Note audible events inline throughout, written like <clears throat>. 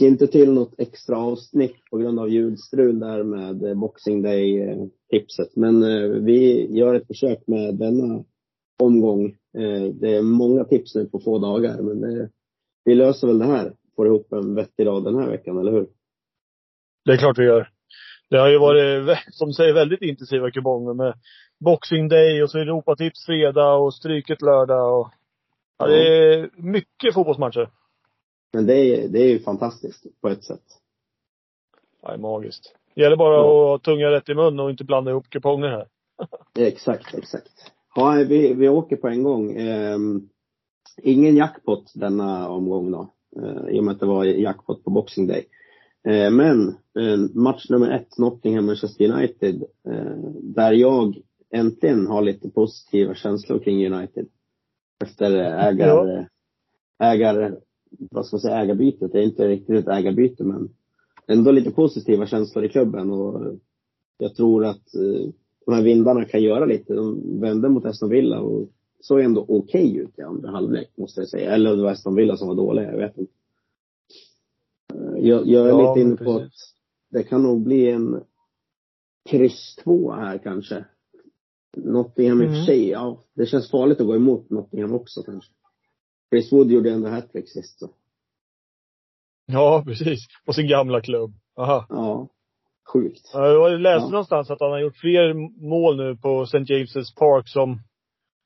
Fick inte till något extra avsnitt på grund av ljudstrul där med eh, Boxing Day-tipset. Men eh, vi gör ett försök med denna omgång. Eh, Det är många tips nu på få dagar, men det, vi löser väl det här. Får ihop en vettig rad den här veckan, eller hur? Det är klart vi gör. Det har ju varit, som du säger, väldigt intensiva kuponger med Boxing Day och så Europatips fredag och Stryket lördag och Ja, det är mycket fotbollsmatcher. Men det är, det är ju fantastiskt på ett sätt. Det är magiskt. Det gäller bara Ja. att ha tungan rätt i mun och inte blanda ihop kuponger här. <laughs> Exakt, exakt. Ja, vi, vi åker på en gång. Ehm, ingen jackpot denna omgång då. Eh, I och med att det var jackpot på Boxing Day. Eh, men eh, match nummer ett, Nottingham-Manchester United. Eh, där jag äntligen har lite positiva känslor kring United. Efter ägar, Ja. ägar, vad ska man säga, ägarbytet. Det är inte riktigt ett ägarbyte men ändå lite positiva känslor i klubben och jag tror att eh, de här vindarna kan göra lite. De vände mot Aston Villa och såg ändå okej ut i andra halvlek måste jag säga. Eller det var Aston Villa som var dåliga, jag vet inte. Eh, Jag, jag är Ja, lite inne på att precis. det kan nog bli en kryss två här kanske. Nottingham i och för Mm. sig, ja. Det känns farligt att gå emot Nottingham också kanske. Chris Wood gjorde ändå hattrick sist så. Ja, precis. På sin gamla klubb. Aha. Ja. Sjukt. Ja, Jag läste Ja. någonstans att han har gjort fler mål nu på St. James' Park som,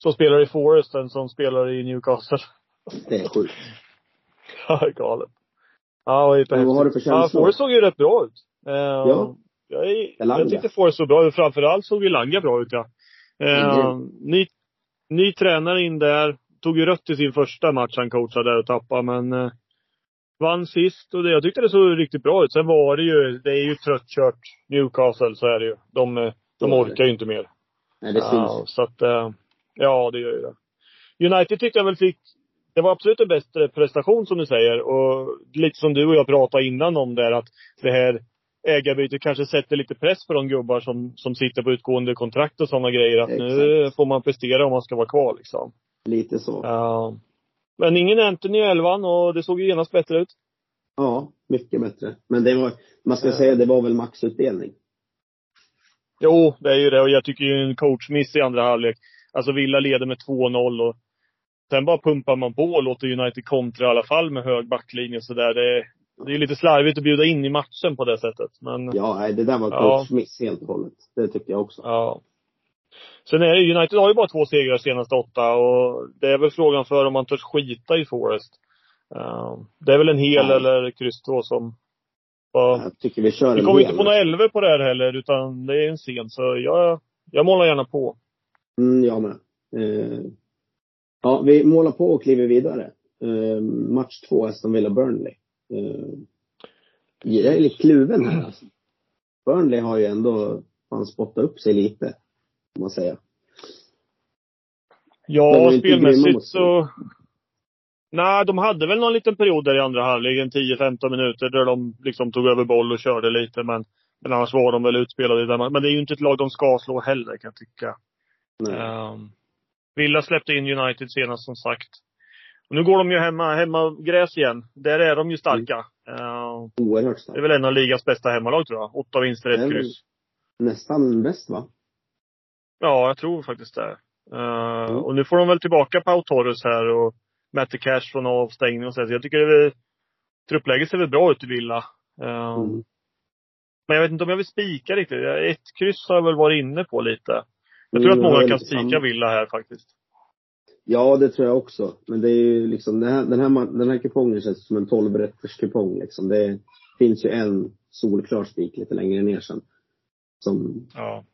som spelar i Forest än som spelar i Newcastle. Det är sjukt. <laughs> Ja, det är galet. Ja, vad Men vad har du för Ja, känslor? Forest såg ju rätt bra ut. Eh, Ja. Jag, jag tyckte Forest såg bra ut. Framförallt såg ju Langa bra ut ja. Eh, Mm. ny, ny tränare in där. Tog ju rött i sin första match han coachade där och tappade men eh, vann sist och det, jag tyckte det såg riktigt bra ut. Sen var det ju, det är ju tröttkört Newcastle, så är det ju. De, eh, de orkar ju inte mer. Nej, det syns. Ja, så att, eh, ja det gör ju det. United tyckte jag väl fick, det var absolut en bättre prestation som du säger och lite som du och jag pratade innan om där att det här ägarbytet kanske sätter lite press på de gubbar som, som sitter på utgående kontrakt och sådana grejer. Att nu Exakt. får man prestera om man ska vara kvar liksom. Lite så. Ja. Men ingen Anthony i elvan och det såg ju genast bättre ut. Ja, mycket bättre. Men det var, man ska säga, det var väl maxutdelning. Jo, det är ju det. Och jag tycker ju en coachmiss i andra halvlek. Alltså Villa leder med 2-0 och sen bara pumpar man på och låter United kontra i alla fall med hög backlinje och sådär. Det, det är lite slarvigt att bjuda in i matchen på det sättet. Men Ja, nej, det där var Ja. coachmiss helt och hållet. Det tycker jag också. Ja. Sen är det, United har ju bara två segrar senaste åtta och det är väl frågan för om man törs skita i Forest. Uh, det är väl en hel Nej. eller kryss två som ja. Jag tycker vi kör Vi kommer inte på några elva på det här heller utan det är en scen så jag, jag målar gärna på. Mm, jag med. Eh, ja, vi målar på och kliver vidare. Eh, match två, Aston Villa Burnley. Eh, jag är lite kluven här alltså. Burnley har ju ändå fan spottat upp sig lite. Får man säga. De Ja, spelmässigt så Nej, de hade väl någon liten period där i andra halvlek, en 10-15 minuter, där de liksom tog över boll och körde lite. Men, men annars var de väl utspelade den matchen. Men det är ju inte ett lag de ska slå heller, kan jag tycka. Um, Villa släppte in United senast, som sagt. Och nu går de ju hemma, hemma gräs igen. Där är de ju starka. Uh, Oerhört det är väl en av ligans bästa hemmalag, tror jag. Åtta vinster, ett kryss. Nästan bäst va? Ja, jag tror faktiskt det. Uh, Mm. Och nu får de väl tillbaka Pau Torres här och Matte Cash från avstängning och så. Jag tycker det är truppläget ser väl bra ut i Villa. Uh, Mm. Men jag vet inte om jag vill spika riktigt. Ett kryss har jag väl varit inne på lite. Jag Mm, tror att jag många kan spika. Villa här faktiskt. Ja, det tror jag också. Men det är ju liksom, den här, den här, den här kupongen känns som en 12-rätters kupong liksom. Det finns ju en solklar spik lite längre ner sen. Som, Ja.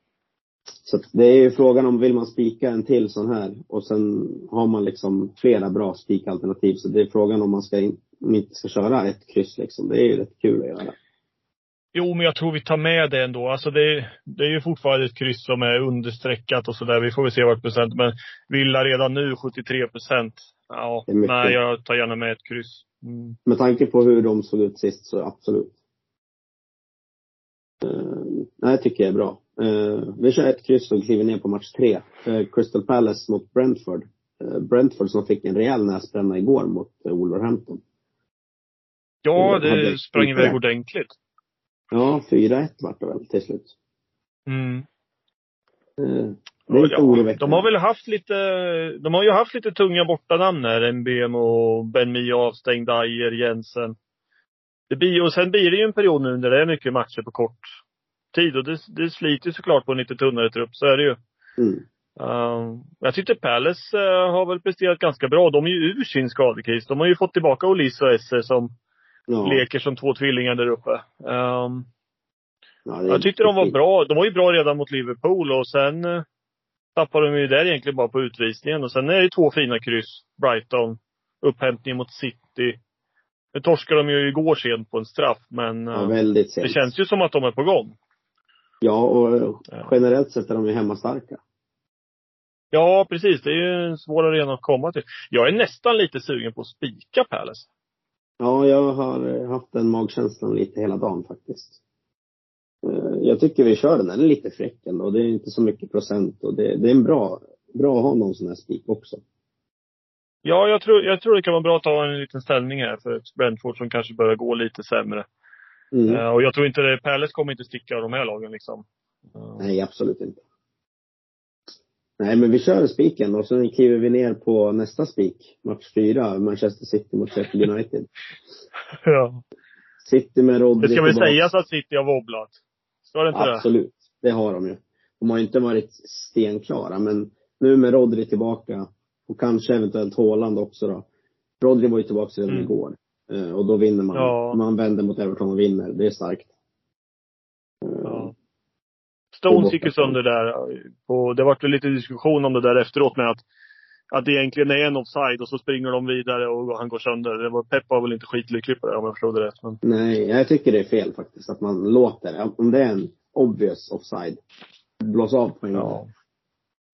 Så det är ju frågan om, vill man spika en till sån här och sen har man liksom flera bra spikalternativ. Så det är frågan om man ska in, om inte ska köra ett kryss liksom. Det är ju rätt kul att göra. Jo, men jag tror vi tar med det ändå. Alltså det, det är ju fortfarande ett kryss som är understreckat och sådär. Vi får väl se vart procent. Men Villa redan nu 73 procent. Ja, nej, jag tar gärna med ett kryss. Mm. Med tanke på hur de såg ut sist så absolut. Uh, nej, tycker jag är bra. Uh, vi kör ett kryss och kliver ner på match tre. Uh, Crystal Palace mot Brentford. Uh, Brentford som fick en rejäl näsbränna igår mot Wolverhampton. Ja, det sprang iväg ordentligt. Ja, 4-1 vart det väl till slut. Mm. Det är lite Ja, oroväckande. de har väl haft lite, de har ju haft lite tunga bortanamn här. MBM och Ben Mee avstängd, Ajer, Jensen. Det blir, och sen blir det ju en period nu när det är mycket matcher på kort tid och det, det sliter ju såklart på en lite tunnare trupp, så är det ju. Mm. Uh, jag tyckte Palace uh, har väl presterat ganska bra. De är ju ur sin skadekris. De har ju fått tillbaka Olis och Esse som Ja, leker som två tvillingar där uppe. Um, ja, jag tyckte de var fint. bra. De var ju bra redan mot Liverpool och sen uh, tappade de ju där egentligen bara på utvisningen. Och sen är det två fina kryss. Brighton, upphämtning mot City. Nu torskade de ju igår sent på en straff, men uh, Ja, det känns ju som att de är på gång. Ja, och generellt sett är de ju hemmastarka. Ja, precis. Det är ju en svår arena att komma till. Jag är nästan lite sugen på att spika Palace. Ja, jag har eh, haft den magkänslan lite hela dagen faktiskt. Eh, Jag tycker vi kör den. Den är lite fräck ändå. Det är inte så mycket procent och det, det är en bra, bra att ha någon sån här spik också. Ja, jag tror, jag tror det kan vara bra att ta en liten ställning här för Brentford som kanske börjar gå lite sämre. Mm. Eh, och jag tror inte det, Palace kommer inte sticka av de här lagen liksom. Eh, Nej, absolut inte. Nej, men vi kör spiken och sen kliver vi ner på nästa spik. Match fyra, Manchester City mot Sheffield United. <laughs> ja. City med Rodri Det ska väl sägas att City har wobblat? Ska det inte det? Absolut. Det har de ju. De har ju inte varit stenklara, men nu med Rodri tillbaka och kanske eventuellt Haaland också då. Rodri var ju tillbaka redan Mm. igår. Eh, och då vinner man. Ja. Man vänder mot Everton och vinner. Det är starkt. Eh, Ja. Stones gick ju sönder där. Och det vart väl lite diskussion om det där efteråt med att att det egentligen är en offside och så springer de vidare och han går sönder. Det var, Pep var väl inte skitlycklig på det om jag förstod det rätt. Men, Nej, jag tycker det är fel faktiskt att man låter, om det är en obvious offside, blås av på en gång. ja.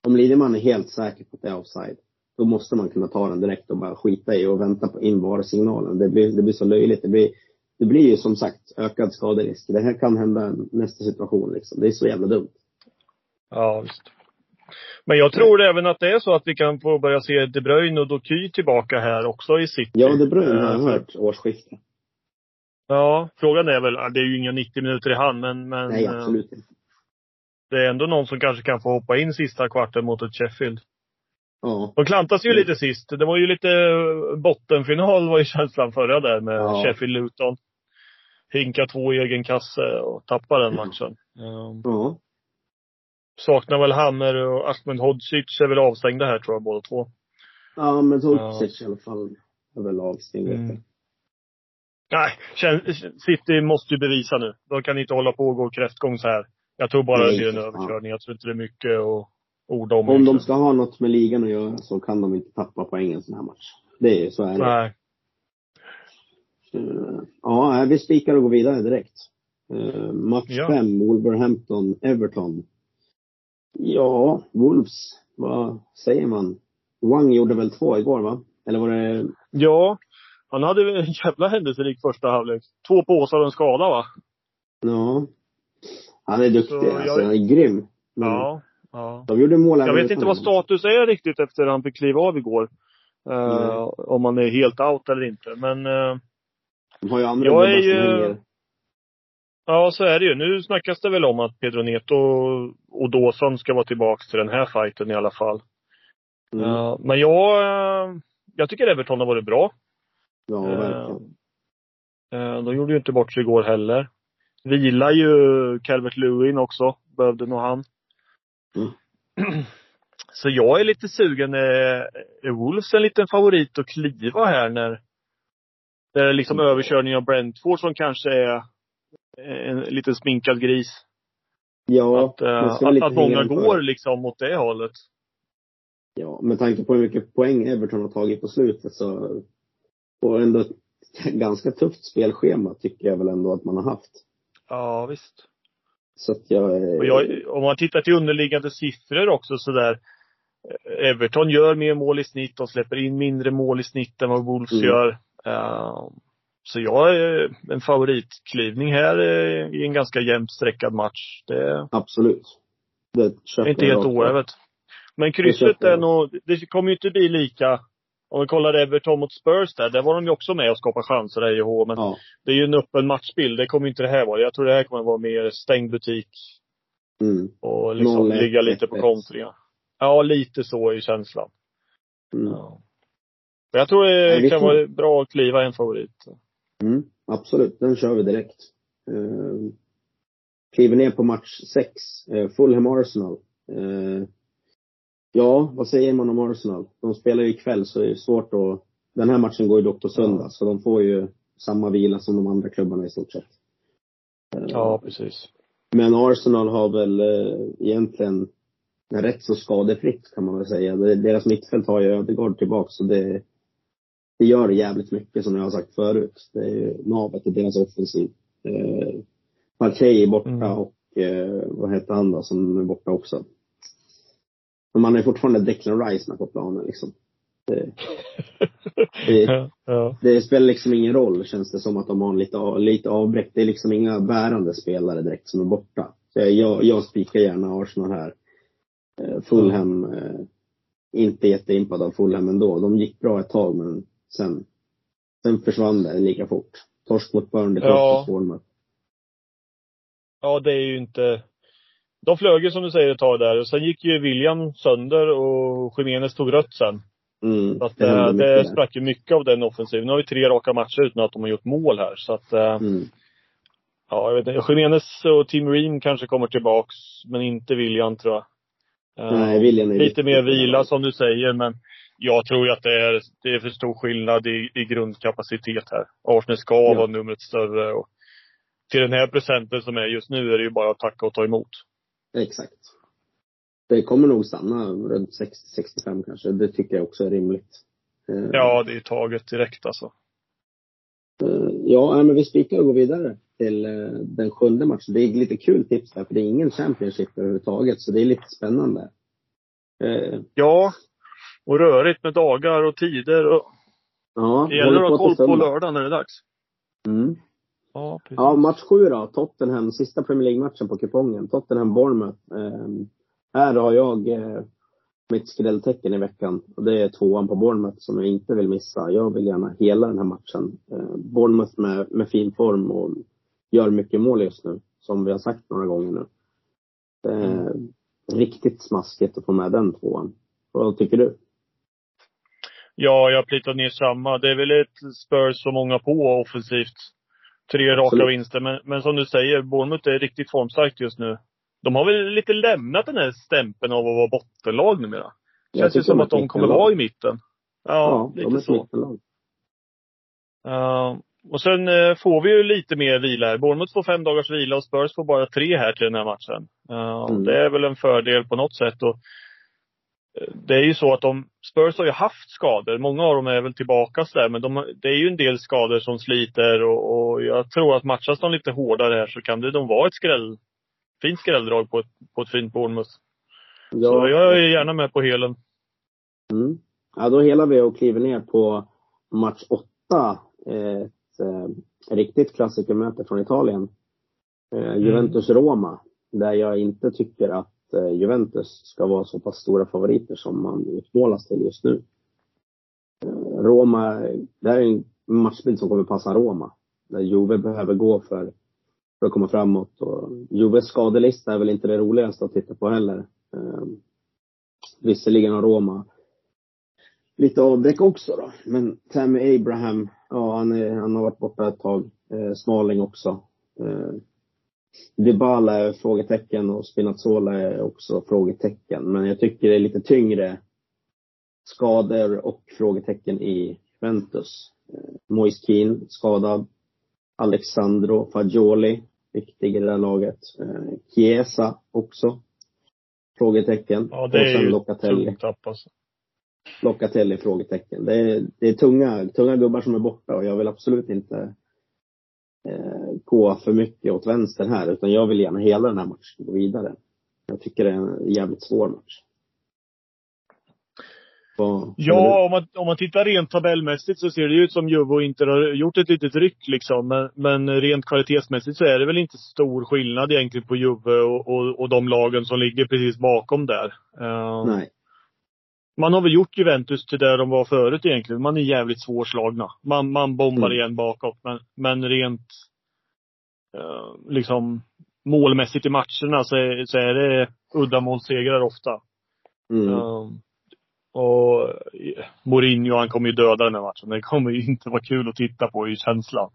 Om Lideman är helt säker på att det är offside, då måste man kunna ta den direkt och bara skita i och vänta på in VAR-signalen. Det blir, det blir så löjligt. Det blir, det blir ju som sagt ökad skaderisk. Det här kan hända nästa situation liksom. Det är så jävla dumt. ja, visst. Men jag tror även att det är så att vi kan få börja se De Bruyne och Doky tillbaka här också i City. Ja, De Bruyne har jag Eh, hört årsskifte. Ja, frågan är väl, det är ju inga 90 minuter i hand men, men Nej, eh, absolut inte. det är ändå någon som kanske kan få hoppa in sista kvarten mot ett Sheffield. Ja. De klantas ju Mm. lite sist. Det var ju lite eh, bottenfinal var ju <laughs> känslan förra där med Ja. Sheffield-Luton. Hinka två i egen kasse och tappa den matchen. Um, Ja. saknar väl Hammer och Ahmed Hodzic är väl avstängda här tror jag båda två. Ja, men Tolcic i alla fall är väl avstängd. Mm. Nej, City måste ju bevisa nu. De kan inte hålla på och gå kräftgång så här. Jag tror bara Nej, det blir en överkörning. Jag tror inte det är mycket att orda om. Om de egentligen. ska ha något med ligan att göra så kan de inte tappa poäng en sån här match. Det är så är det. Nej. Ja, vi spikar och går vidare direkt. Eh, match Ja. fem, Wolverhampton, Everton. Ja, Wolves, vad säger man? Wang gjorde väl två igår va? Eller var det, Ja, han hade en jävla händelserik första halvlek. Två påsar och en skada va? ja. Han är duktig, Så jag- alltså han är grym. Men Ja. Ja. De gjorde mål Jag vet inte vad status är riktigt efter han fick kliva av igår. Nej. om han är helt out eller inte. Men eh, De har ju andra Jag är ju- ja, så är det ju. Nu snackas det väl om att Pedro Neto och Dawson ska vara tillbaks till den här fighten i alla fall. Mm. Eh, men jag, eh, jag tycker Everton har varit bra. Ja, verkligen. eh, de gjorde ju inte bort sig igår heller. Vilar ju Calvert Lewin också. Behövde nog han. Mm. <clears throat> Så jag är lite sugen. Är, är Wolves en liten favorit att kliva här när det är liksom överkörning av Brentford som kanske är en liten sminkad gris. Ja, att, eh, att, att många går liksom åt det hållet. Ja, med tanke på hur mycket poäng Everton har tagit på slutet så, och ändå ett ganska tufft spelschema tycker jag väl ändå att man har haft. Ja, visst. Så att jag, Och jag, om man tittar till underliggande siffror också så där. eh, Everton gör mer mål i snitt och släpper in mindre mål i snitt än vad Wolves Mm. gör. Eh, så jag är en favoritklivning här eh, i en ganska jämnt sträckad match. Det absolut. Det är inte helt oävet. Men krysset är nog, det kommer ju inte bli lika om vi kollar Everton mot Spurs där, där var de ju också med och skapade chanser där i H, men Ja. det är ju en öppen matchbild. Det kommer inte det här vara. Jag tror det här kommer vara mer stängd butik Mm. och liksom 0-1, ligga lite på 1-1. kontringar. Ja, lite så är känslan. Mm. Ja. Jag tror det vi kan vara bra att kliva en favorit. Mm. Absolut, den kör vi direkt. Uh, kliver ner på match sex, uh, Fulham Arsenal. Eh, ja, vad säger man om Arsenal? De spelar ju ikväll så det är svårt att Den här matchen går ju dock på söndag Ja. så de får ju samma vila som de andra klubbarna i stort sett. Ja, precis. Men Arsenal har väl eh, egentligen rätt så skadefritt kan man väl säga. Deras mittfält har ju Ödegaard tillbaka så det, det gör jävligt mycket som jag har sagt förut. Det är ju navet i deras offensiv. Eh, Partey är borta Mm. och eh, vad heter han då som är borta också. Men man är fortfarande Declan Rice med på planen liksom. Det, <laughs> det, ja, det spelar liksom ingen roll känns det som att de har lite, av- lite avbräck. Det är liksom inga bärande spelare direkt som är borta. Så jag, jag spikar gärna Arsenal här. Eh, Fulham, eh, inte jätteimpad av Fulham ändå. De gick bra ett tag men sen, sen försvann det lika fort. Torsk mot Burnley, torsk Ja. mot Bournemouth. ja, det är ju inte de flög ju som du säger ett tag där sen gick ju William sönder och Jiménez tog rött sen. Mm, Så att det det, det sprack ju mycket av den offensiven. Nu har vi tre raka matcher utan att de har gjort mål här. Så att, eh, Mm. ja, jag vet inte. Jiménez och Tim Ream kanske kommer tillbaks, men inte William tror jag. Eh, Nej, William är Lite mer vila som du säger, men jag tror ju att det är, det är för stor skillnad i, i grundkapacitet här. Arsenal ska Ja. vara numret större och till den här procenten som är just nu är det ju bara att tacka och ta emot. Exakt. Det kommer nog stanna runt 60-65 kanske. Det tycker jag också är rimligt. Eh, Ja, det är taget direkt alltså. Eh, Ja, men vi spikar och går vidare till eh, den sjunde matchen. Det är lite kul tips där, för det är ingen Championship överhuvudtaget, så det är lite spännande. Ja, och rörigt med dagar och tider och Ja, det gäller att ha koll på lördagen när det är dags. Mm. Ja, precis. Ja, match sju då. Tottenham, sista Premier League-matchen på kupongen. Tottenham-Bournemouth. Eh, här har jag eh, mitt skrälltecken i veckan. Och det är tvåan på Bournemouth som jag inte vill missa. Jag vill gärna hela den här matchen. Eh, Bournemouth med, med fin form och gör mycket mål just nu. Som vi har sagt några gånger nu. Eh, Riktigt smaskigt att få med den tvåan. Vad tycker du? Ja, jag har plitat ner samma. Det är väl ett Spurs som många på offensivt. Tre raka Absolut. vinster. Men, men som du säger, Bournemouth är riktigt formstarkt just nu. De har väl lite lämnat den här stämpeln av att vara bottenlag numera. Jag Känns ju som att de kommer vara i mitten. Ja, Ja, lite så. Uh, och sen eh, får vi ju lite mer vila här. Bournemouth får fem dagars vila och Spurs får bara tre här till den här matchen. Uh, Mm. Det är väl en fördel på något sätt. Och, det är ju så att de, Spurs har ju haft skador. Många av dem är väl tillbaka sådär. Men de, det är ju en del skador som sliter och, och jag tror att matchas de lite hårdare här så kan det de vara ett skräll, fint skrälldrag på ett, på ett fint Bournemouth. Så jag är gärna med på helen. Mm. Ja, då helar vi och kliver ner på match åtta. Ett eh, riktigt klassikermöte från Italien. Eh, Juventus-Roma. Där jag inte tycker att eh, Eh, Juventus ska vara så pass stora favoriter som man utmålas till just nu. Eh, Roma, det här är en matchbild som kommer passa Roma. Där Juve behöver gå för, för att komma framåt. Och Juves skadelista är väl inte det roligaste att titta på heller. Eh, visserligen har Roma lite avbräck också då. Men Tammy Abraham, ja han, är, han har varit borta ett tag. Eh, Smalling också. Eh, Dybala är frågetecken och Spinazzola är också frågetecken. Men jag tycker det är lite tyngre skador och frågetecken i Juventus. Eh, Moise Keane skadad. Alexandro Fagioli viktig i det där laget. Eh, Chiesa också. Frågetecken. Ja, det och sen Locatelli. tungt tapp alltså. Locatelli frågetecken. Det är, det är tunga, tunga gubbar som är borta och jag vill absolut inte gå för mycket åt vänster här utan jag vill gärna hela den här matchen gå vidare. Jag tycker det är en jävligt svår match. Vad- Ja, om man, om man tittar rent tabellmässigt så ser det ut som Juve och Inter har gjort ett litet ryck liksom. Men, men rent kvalitetsmässigt så är det väl inte stor skillnad egentligen på Juve och, och, och de lagen som ligger precis bakom där. Eh, Nej. Man har väl gjort Juventus till där de var förut egentligen. Man är jävligt svårslagna. Man, man bombar Mm. igen bakåt. Men, men rent eh, liksom målmässigt i matcherna så är, så är det uddamålssegrar ofta. Mm. Um, och Mourinho, han kommer ju döda den här matchen. Det kommer ju inte vara kul att titta på i känslan.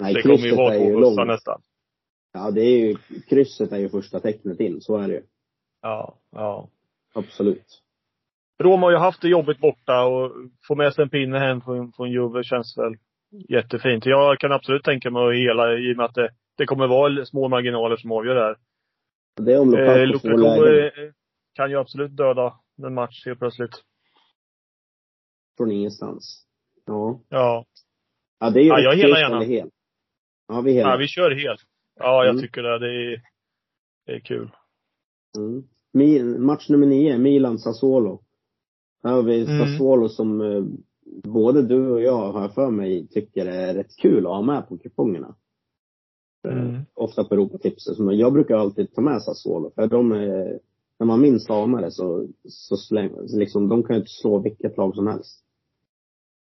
Nej, det kommer ju vara två bussar nästan. Ja, det är ju, krysset är ju första tecknet in. Så är det ju. Ja, ja. Absolut. Roma har ju haft det jobbigt borta och få med sig en pinne hem från, från Juve känns väl jättefint. Jag kan absolut tänka mig att hela i och med att det, det kommer vara små marginaler som avgör det här. Det är om Eh, Lukaku eh, kan ju absolut döda en match helt plötsligt. från ingenstans. Ja. Ja. Ja, det är ju Ja, jag helar gärna. hel. Ja, vi helar. ja, vi kör helt. Ja, jag Mm. tycker det. Det är, det är kul. Mm. Match nummer nio, Milan-Sassuolo. Här har vi Mm. Sassuolo som eh, både du och jag har för mig tycker är rätt kul att ha med på kupongerna. Eh, Mm. Ofta på Europatipset. Men jag brukar alltid ta med Sassuolo. För de är, när man minst anar det så, så släng, liksom, de kan ju inte slå vilket lag som helst.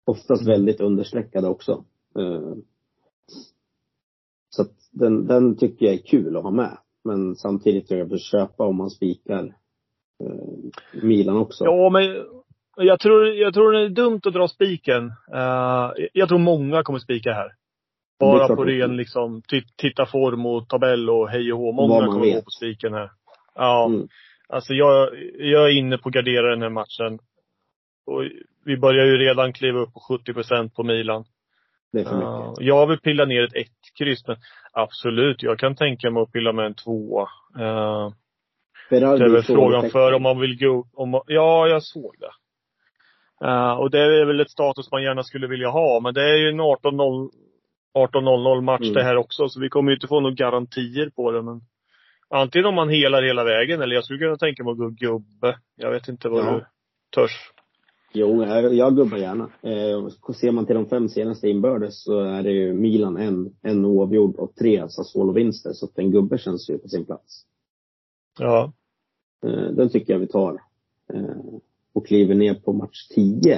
Oftast Mm. väldigt understreckade också. Eh, Så att den, den tycker jag är kul att ha med. Men samtidigt tror jag att köpa om man spikar eh, Milan också. Ja, men jag tror, jag tror det är dumt att dra spiken. Eh, jag tror många kommer spika här. Bara på ren liksom, ti- titta form och tabell och hej och hå. Många kommer gå vet. på spiken här. Ja. Mm. Alltså jag, jag är inne på att gardera den här matchen. Och vi börjar ju redan kliva upp på 70 procent på Milan. Det är för mycket. jag vill pilla ner ett ett kryss, men absolut, jag kan tänka mig att pilla med en tvåa. Uh, det är väl frågan för om man vill gå, om man, ja, jag såg det. Eh, och det är väl ett status man gärna skulle vilja ha, men det är ju en 18-0 18-0 match Mm. det här också, så vi kommer ju inte få några garantier på det, men antingen om man helar hela vägen, eller jag skulle kunna tänka mig att gå gubbe. Jag vet inte vad Ja. du törs. Jo, jag, jag gubbar gärna. Eh, ser man till de fem senaste inbördes så är det ju Milan en, en oavgjord och tre Sassuolo-vinster. Så att en gubbe känns ju på sin plats. Ja. Eh, den tycker jag vi tar. Eh, och kliver ner på match 10.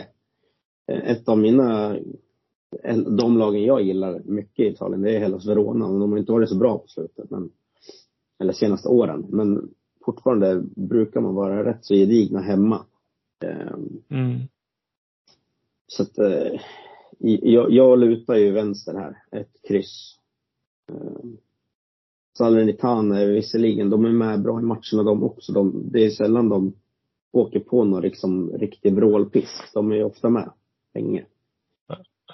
Eh, ett av mina, de lagen jag gillar mycket i Italien, det är Hellas Verona. Och de har inte varit så bra på slutet, men, eller senaste åren. Men fortfarande brukar man vara rätt så gedigna hemma. Eh, Mm. Så att, eh, jag, jag lutar ju vänster här. Ett kryss. Eh, Salernitana är visserligen, de är med bra i matcherna de också. De, det är sällan de åker på någon liksom riktig vrålpisk. De är ju ofta med länge.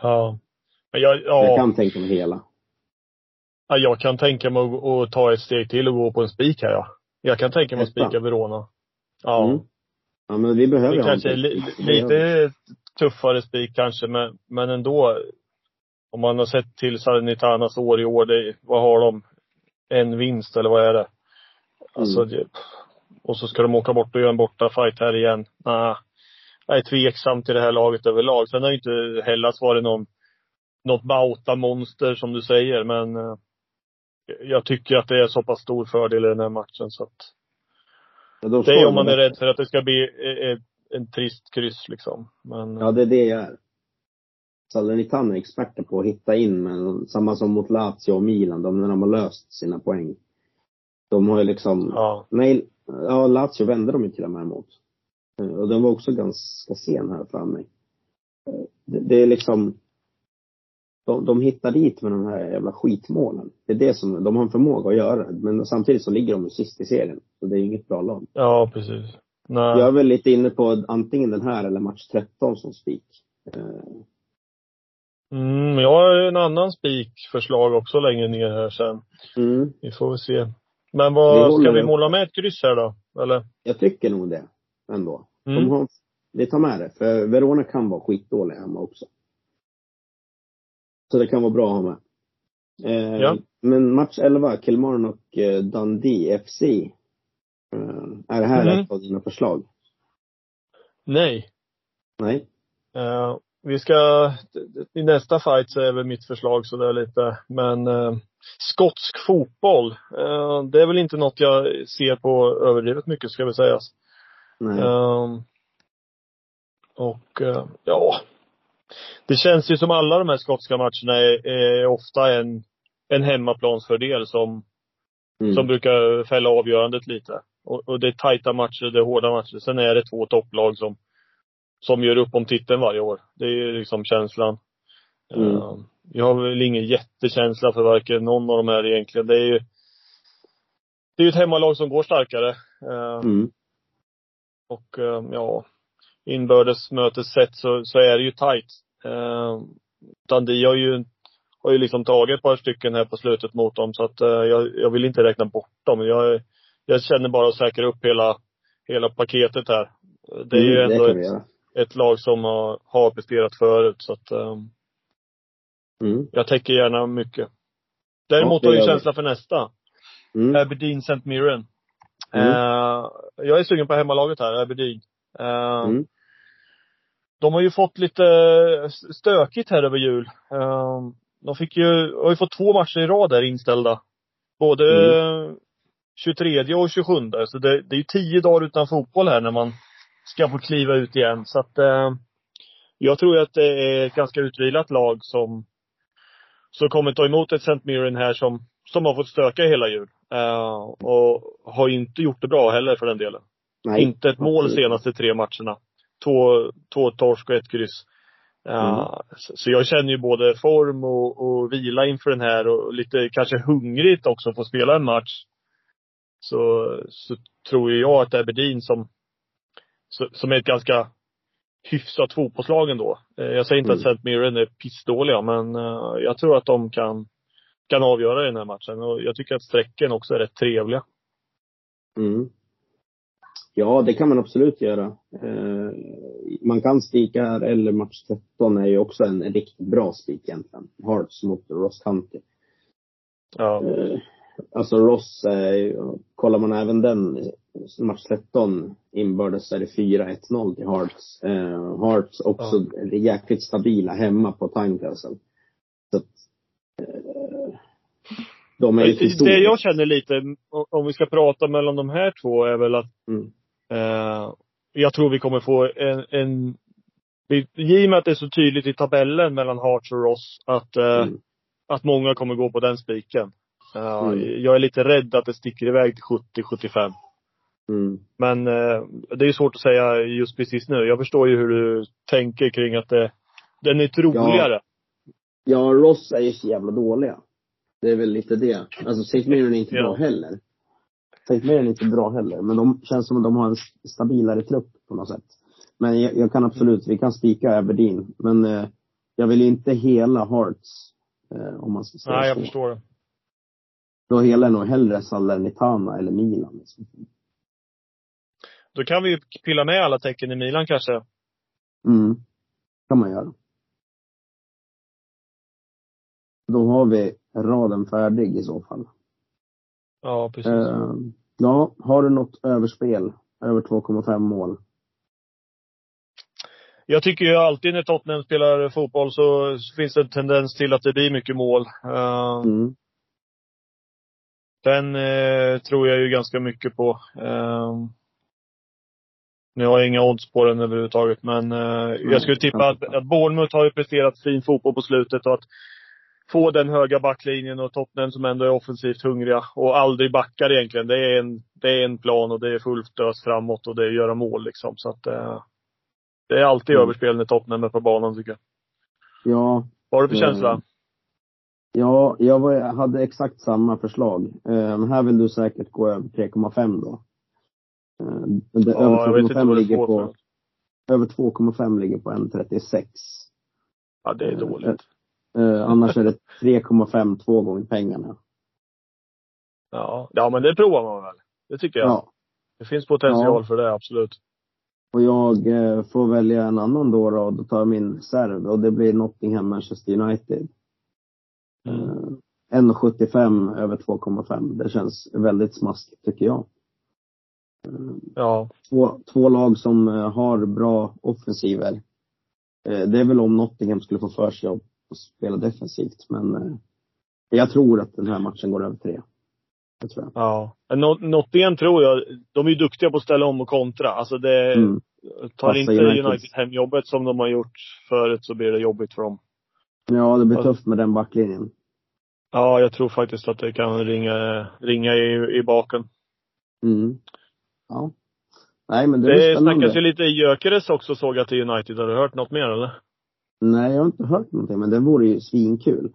Ja. Men jag, ja. Jag kan tänka mig hela. Ja, jag kan tänka mig att, att ta ett steg till och gå på en spik här ja. Jag kan tänka mig att spika Verona. Ja. Mm. Ja men vi behöver Det kanske li, lite tuffare spik kanske, men, men ändå. Om man har sett till Salernitanas år i år, det, vad har de? En vinst eller vad är det? Alltså, Mm. det, och så ska de åka bort och göra en borta fight här igen. Nah, jag är tveksam till det här laget överlag. Sen har ju inte Hellas varit någon, något Bauta-monster som du säger, men eh, jag tycker att det är så pass stor fördel i den här matchen så att Ja, de det är om man är rädd för att det ska bli eh, ett, en trist kryss liksom. Men Ja det är det jag är. Salernitana är experter på att hitta in, men samma som mot Lazio och Milan, de, när de har löst sina poäng. De har ju liksom ja. Ja Lazio vände de ju till och med mot. Eh, Och den var också ganska sen här för mig. Eh, Det, det är liksom, de, de hittar dit med de här jävla skitmålen. Det är det som, de har en förmåga att göra. Men samtidigt så ligger de ju sist i serien. Så det är inget bra lag. Ja, precis. Nej. Jag är väl lite inne på antingen den här eller match 13 som spik. Eh, Mm, jag har en annan spikförslag också längre ner här sen. Mm. Vi får väl se. Men Vi vad, håller ska vi måla med ett kryss här då? Eller? Jag tycker nog det. Ändå. De Mm. har, vi tar med det. För Verona kan vara skitdåliga hemma också. Så det kan vara bra att ha med. Eh, Ja. Men match 11, Kilmarnock och eh, Dundee FC. Eh, är det här Mm. ett av dina förslag? Nej. Nej? Eh, vi ska, i nästa fight så är väl mitt förslag sådär lite, men eh, skotsk fotboll, eh, det är väl inte något jag ser på överdrivet mycket ska vi sägas. Nej. Ehm, och eh, ja, det känns ju som alla de här skotska matcherna är, är ofta en, en hemmaplansfördel som, Mm. som brukar fälla avgörandet lite. Och, och det är tajta matcher, det är hårda matcher. Sen är det två topplag som, som gör upp om titeln varje år. Det är liksom känslan. Mm. Ehm, jag har väl ingen jättekänsla för varken någon av de här egentligen. Det är ju det är ju ett hemmalag som går starkare. Ehm, Mm. och eh, ja, inbördes mötessätt så, så är det ju tajt. Eh, Dundee har ju, har ju liksom tagit ett par stycken här på slutet mot dem så att eh, jag, jag vill inte räkna bort dem. Jag, jag känner bara att säkra upp hela, hela paketet här. Det är ju Mm, ändå kan vi ett, ett lag som har, har presterat förut så att eh, Mm. jag täcker gärna mycket. Däremot har jag känsla för nästa. Mm. Aberdeen St. Mirren. Mm. Eh, jag är sugen på hemmalaget här, Aberdeen. Mm. De har ju fått lite stökigt här över jul. Eh, De fick ju, har ju fått två matcher i rad där inställda. Både 23 och 27. Så det, det är ju tio dagar utan fotboll här när man ska få kliva ut igen. Så att eh, jag tror att det är ett ganska utvilat lag som, som kommer ta emot ett St. Mirren här som, som har fått stöka hela jul. Eh, och har inte gjort det bra heller för den delen. Nej. Inte ett mål senaste tre matcherna. Två, två torsk och ett kryss. Ja, Mm. så- Så jag känner ju både form och, och vila inför den här och lite kanske hungrigt också att få spela en match. Så, så tror jag att Aberdeen som, så- som är ett ganska hyfsat fotbollslag ändå. Eh, Jag säger inte att Mm. St. Mirren är pissdåliga, men eh, jag tror att de kan, kan avgöra den här matchen. Och jag tycker att strecken också är rätt trevliga. Mm. Ja, det kan man absolut göra. Eh, man kan spika här, eller match 13 är ju också en riktigt bra spik egentligen. Hearts mot Ross County. Ja. Alltså Ross, är kollar man även den, match 13 inbördes är det 4-1-0 till Hearts. Eh, Hearts också jäkligt stabila hemma på Tynecastle. Så att, eh, de är ju till Det jag känner lite, om vi ska prata mellan de här två, är väl att Mm. eh, jag tror vi kommer få en, en i och med att det är så tydligt i tabellen mellan Hearts och Ross att, eh, Mm. att många kommer gå på den spiken. Eh, Mm. Jag är lite rädd att det sticker iväg till 70-75. Mm. Men eh, det är svårt att säga just precis nu. Jag förstår ju hur du tänker kring att det, den är troligare. Ja, Ross är ju så jävla dåliga. Det är väl lite det. Alltså St. Mirren är inte Ja. bra heller. St. Mirren är inte bra heller. Men de känns som att de har en stabilare trupp på något sätt. Men jag, jag kan absolut, vi kan spika Aberdeen. Men eh, jag vill inte hela Hearts. Eh, om man ska säga Nej, jag så. förstår det. Då hela jag nog hellre Salernitana eller Milan. Liksom. Då kan vi ju pilla med alla tecken i Milan kanske. Mm. kan man göra. Då har vi raden färdig i så fall. Ja, precis. Eh, ja, har du något överspel? Över 2,5 mål? Jag tycker ju alltid när Tottenham spelar fotboll så finns det en tendens till att det blir mycket mål. Uh, Mm. Den eh, tror jag ju ganska mycket på. Eh, nu har jag inga odds på den överhuvudtaget, men eh, jag skulle tippa att, att Bournemouth har ju presterat fin fotboll på slutet och att få den höga backlinjen och Tottenham som ändå är offensivt hungriga och aldrig backar egentligen. Det är en, det är en plan och det är fullt ös framåt och det är att göra mål liksom. Så att eh, det är alltid Mm. överspel när Tottenham är på banan tycker jag. Ja, Vad har du för Mm. känsla? ja jag var, hade exakt samma förslag. Eh, här vill du säkert gå över 3,5 då. Eh, det, Ja, över inte 2,5 vad det ligger på, över 2,5 ligger på 1,36. Ja, det är Eh, dåligt. Eh, annars är det 3,5 två gånger pengarna. Ja. Ja, men det provar man väl. Det tycker jag. Ja. Det finns potential Ja. för det, absolut. Och jag eh, får välja en annan då, då. Då tar jag min reserv och det blir Nottingham Manchester United. Mm. Eh, 1,75 över 2,5. Det känns väldigt smaskigt tycker jag. Ja. två, två lag som eh, har bra offensiver. Eh, det är väl om Nottingham skulle få för sig att spela defensivt, men eh, jag tror att den här matchen går över tre. Det tror jag. Ja. Not- Nottingham tror jag, de är ju duktiga på att ställa om och kontra. Alltså det, Mm. tar Passa inte United. United hem jobbet som de har gjort förut så blir det jobbigt för dem. Ja, det blir Ja. tufft med den backlinjen. Ja, jag tror faktiskt att det kan ringa, ringa i, i baken. Mm. Ja. Nej, men det, Det, snackas ju lite Gyökeres också såg jag till United. Har du hört något mer eller? Nej, jag har inte hört någonting, men det vore ju svinkul.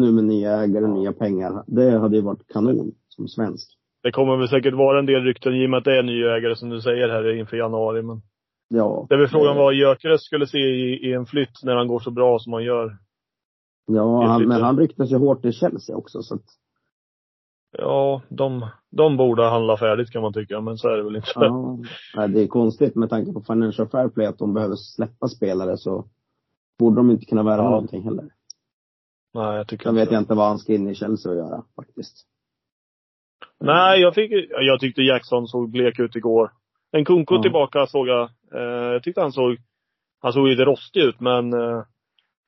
Nu med nya ägare nya pengar. Det hade ju varit kanon som svensk. Det kommer väl säkert vara en del rykten i och med att det är en ny ägare som du säger här inför januari. Men Ja. det är väl frågan vad Gyökeres skulle se i, i en flytt när han går så bra som han gör. Ja, han, men han ryktas ju hårt i Chelsea också, så att, Ja, de, de borde handla färdigt kan man tycka, men så är det väl inte. ja. Det är konstigt med tanke på Financial Fair Play att de behöver släppa spelare så borde de inte kunna värva Ja. någonting heller. Nej, jag tycker Sen vet jag inte vad han ska in i Chelsea att göra faktiskt. Nej, jag, fick, jag tyckte Jackson såg blek ut igår. En Kunko Ja. tillbaka såg jag. Eh, jag tyckte han såg, han såg lite rostig ut men eh,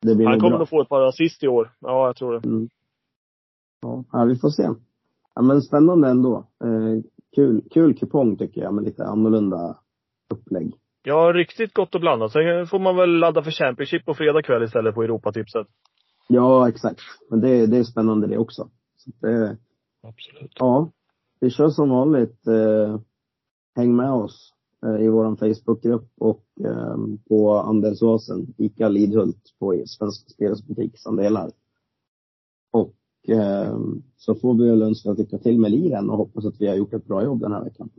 han kommer bra. nog få ett par assist i år. Ja, jag tror det. Mm. Ja, vi får se. Ja, men spännande ändå. Eh, kul, kul kupong tycker jag med lite annorlunda upplägg. Ja, riktigt gott och blandat. Sen får man väl ladda för Championship på fredag kväll istället på Europatipset. Ja, exakt. Men det, det är spännande det också. Det, Absolut. ja, vi kör som vanligt. Eh, häng med oss eh, i vår Facebookgrupp och eh, på Andersåsen, ICA Lidhult på Svenska Spelares butiksandelar. Eh, så får vi väl önska lycka till med liren och hoppas att vi har gjort ett bra jobb den här veckan.